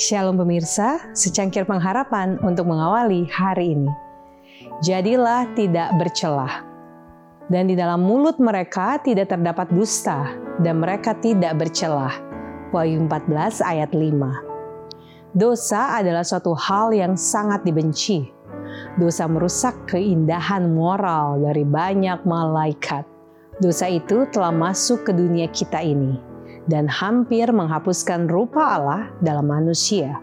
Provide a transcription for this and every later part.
Shalom pemirsa, secangkir pengharapan untuk mengawali hari ini. Jadilah tidak bercelah. Dan di dalam mulut mereka tidak terdapat dusta, dan mereka tidak bercelah. Wahyu 14 ayat 5. Dosa adalah suatu hal yang sangat dibenci. Dosa merusak keindahan moral dari banyak malaikat. Dosa itu telah masuk ke dunia kita ini dan hampir menghapuskan rupa Allah dalam manusia.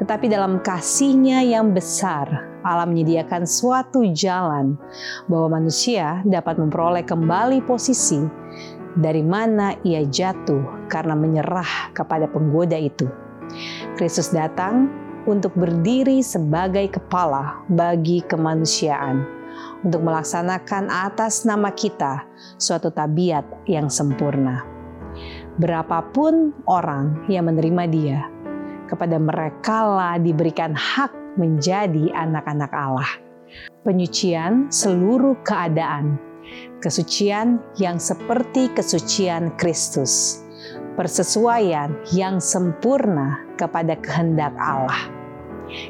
Tetapi dalam kasihnya yang besar, Allah menyediakan suatu jalan bahwa manusia dapat memperoleh kembali posisi dari mana ia jatuh karena menyerah kepada penggoda itu. Kristus datang untuk berdiri sebagai kepala bagi kemanusiaan, untuk melaksanakan atas nama kita suatu tabiat yang sempurna berapapun orang yang menerima dia, kepada mereka lah diberikan hak menjadi anak-anak Allah. Penyucian seluruh keadaan, kesucian yang seperti kesucian Kristus, persesuaian yang sempurna kepada kehendak Allah.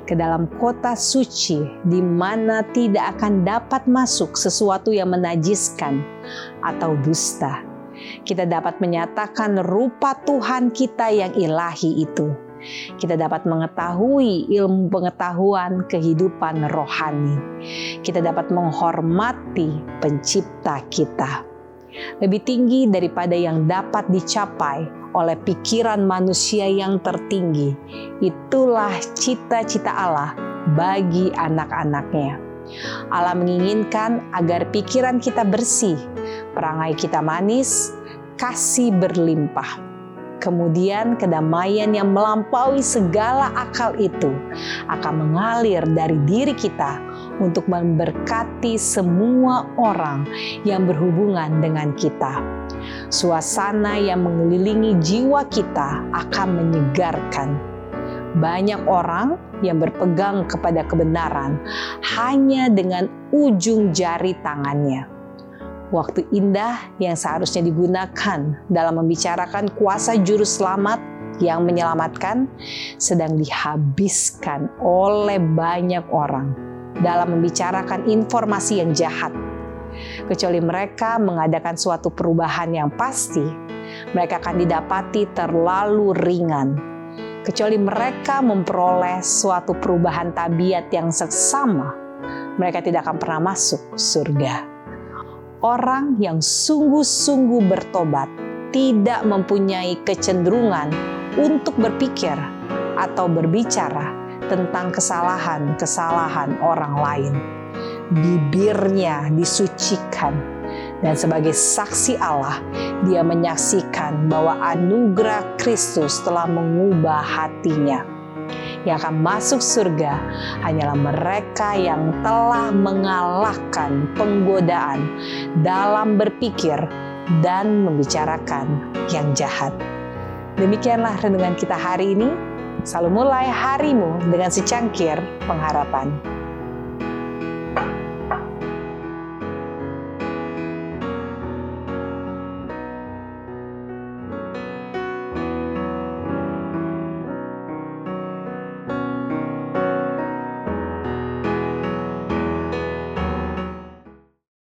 Ke dalam kota suci di mana tidak akan dapat masuk sesuatu yang menajiskan atau dusta kita dapat menyatakan rupa Tuhan kita yang ilahi itu. Kita dapat mengetahui ilmu pengetahuan kehidupan rohani. Kita dapat menghormati pencipta kita. Lebih tinggi daripada yang dapat dicapai oleh pikiran manusia yang tertinggi. Itulah cita-cita Allah bagi anak-anaknya. Allah menginginkan agar pikiran kita bersih, perangai kita manis, kasih berlimpah. Kemudian kedamaian yang melampaui segala akal itu akan mengalir dari diri kita untuk memberkati semua orang yang berhubungan dengan kita. Suasana yang mengelilingi jiwa kita akan menyegarkan. Banyak orang yang berpegang kepada kebenaran hanya dengan ujung jari tangannya waktu indah yang seharusnya digunakan dalam membicarakan kuasa juru selamat yang menyelamatkan sedang dihabiskan oleh banyak orang dalam membicarakan informasi yang jahat. Kecuali mereka mengadakan suatu perubahan yang pasti, mereka akan didapati terlalu ringan. Kecuali mereka memperoleh suatu perubahan tabiat yang seksama, mereka tidak akan pernah masuk surga orang yang sungguh-sungguh bertobat tidak mempunyai kecenderungan untuk berpikir atau berbicara tentang kesalahan-kesalahan orang lain. Bibirnya disucikan, dan sebagai saksi Allah, dia menyaksikan bahwa anugerah Kristus telah mengubah hatinya yang akan masuk surga hanyalah mereka yang telah mengalahkan penggodaan dalam berpikir dan membicarakan yang jahat. Demikianlah renungan kita hari ini. Selalu mulai harimu dengan secangkir pengharapan.